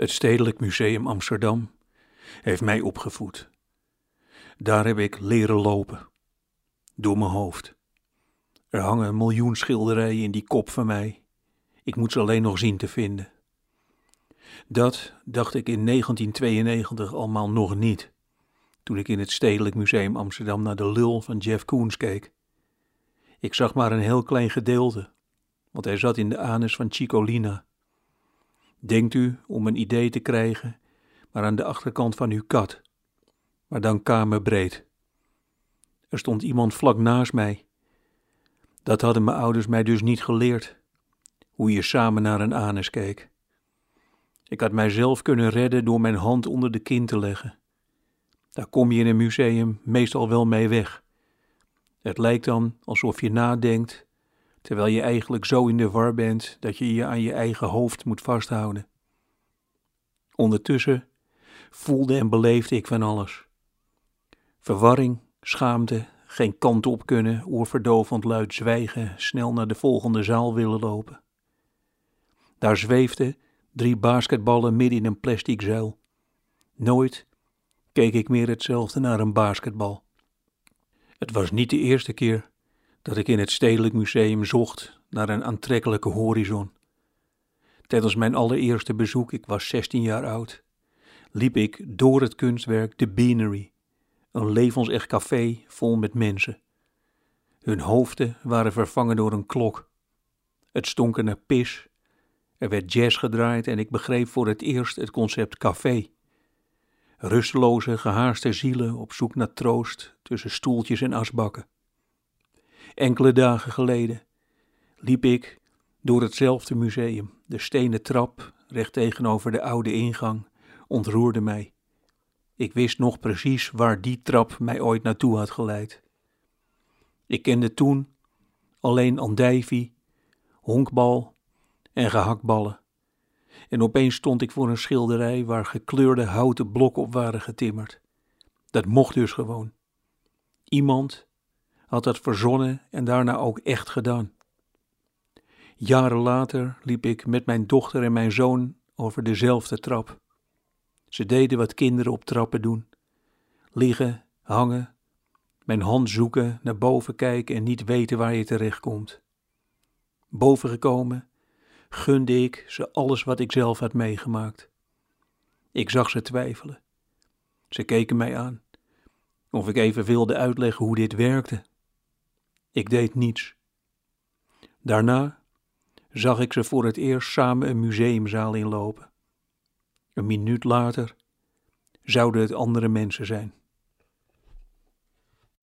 Het Stedelijk Museum Amsterdam heeft mij opgevoed. Daar heb ik leren lopen. Door mijn hoofd. Er hangen een miljoen schilderijen in die kop van mij. Ik moet ze alleen nog zien te vinden. Dat dacht ik in 1992 allemaal nog niet, toen ik in het Stedelijk Museum Amsterdam naar de lul van Jeff Koons keek. Ik zag maar een heel klein gedeelte, want hij zat in de anus van Chicolina. Denkt u om een idee te krijgen, maar aan de achterkant van uw kat, maar dan kamerbreed. Er stond iemand vlak naast mij. Dat hadden mijn ouders mij dus niet geleerd, hoe je samen naar een anus keek. Ik had mijzelf kunnen redden door mijn hand onder de kin te leggen. Daar kom je in een museum meestal wel mee weg. Het lijkt dan alsof je nadenkt, terwijl je eigenlijk zo in de war bent dat je je aan je eigen hoofd moet vasthouden. Ondertussen voelde en beleefde ik van alles. Verwarring, schaamte, geen kant op kunnen, oorverdovend luid zwijgen, snel naar de volgende zaal willen lopen. Daar zweefden drie basketballen midden in een plastic zuil. Nooit keek ik meer hetzelfde naar een basketbal. Het was niet de eerste keer dat ik in het Stedelijk Museum zocht naar een aantrekkelijke horizon. Tijdens mijn allereerste bezoek, ik was 16 jaar oud, liep ik door het kunstwerk The Beanery, een levensecht café vol met mensen. Hun hoofden waren vervangen door een klok. Het stonk er naar pis. Er werd jazz gedraaid en ik begreep voor het eerst het concept café. Rusteloze, gehaaste zielen op zoek naar troost tussen stoeltjes en asbakken. Enkele dagen geleden liep ik door hetzelfde museum. De stenen trap, recht tegenover de oude ingang, ontroerde mij. Ik wist nog precies waar die trap mij ooit naartoe had geleid. Ik kende toen alleen andijvie, honkbal en gehaktballen. En opeens stond ik voor een schilderij waar gekleurde houten blokken op waren getimmerd. Dat mocht dus gewoon. Iemand had dat verzonnen en daarna ook echt gedaan. Jaren later liep ik met mijn dochter en mijn zoon over dezelfde trap. Ze deden wat kinderen op trappen doen: liggen, hangen, mijn hand zoeken, naar boven kijken en niet weten waar je terecht komt. Boven gekomen gunde ik ze alles wat ik zelf had meegemaakt. Ik zag ze twijfelen. Ze keken mij aan, of ik even wilde uitleggen hoe dit werkte. Ik deed niets. Daarna zag ik ze voor het eerst samen een museumzaal inlopen. Een minuut later zouden het andere mensen zijn.